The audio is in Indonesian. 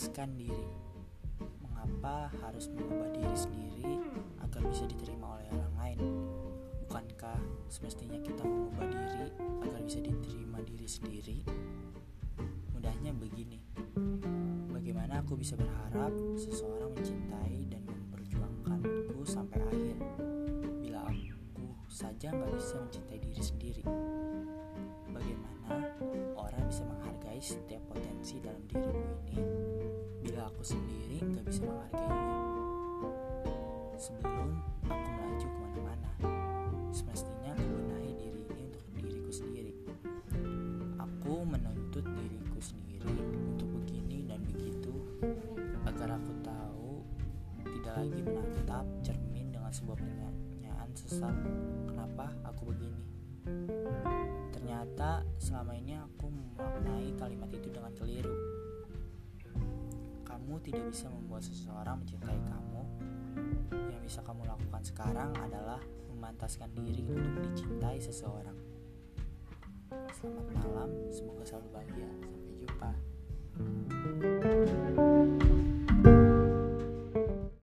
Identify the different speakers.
Speaker 1: memantaskan diri. Mengapa harus mengubah diri sendiri agar bisa diterima oleh orang lain? Bukankah semestinya kita mengubah diri agar bisa diterima diri sendiri? Mudahnya begini. Bagaimana aku bisa berharap seseorang mencintai dan memperjuangkanku sampai akhir bila aku saja nggak bisa mencintai diri sendiri? Bagaimana orang bisa menghargai setiap potensi dalam diriku ini bila aku sendiri nggak bisa menghargainya? Sebelum aku melaju ke mana-mana, semestinya aku benahi diri ini untuk diriku sendiri. Aku menuntut diriku sendiri untuk begini dan begitu agar aku tahu tidak lagi menatap cermin dengan sebuah pertanyaan sesat kenapa aku begini. Ternyata selama ini aku memaknai kalimat itu dengan keliru. Kamu tidak bisa membuat seseorang mencintai kamu. Yang bisa kamu lakukan sekarang adalah memantaskan diri untuk dicintai seseorang. Selamat malam, semoga selalu bahagia. Sampai jumpa.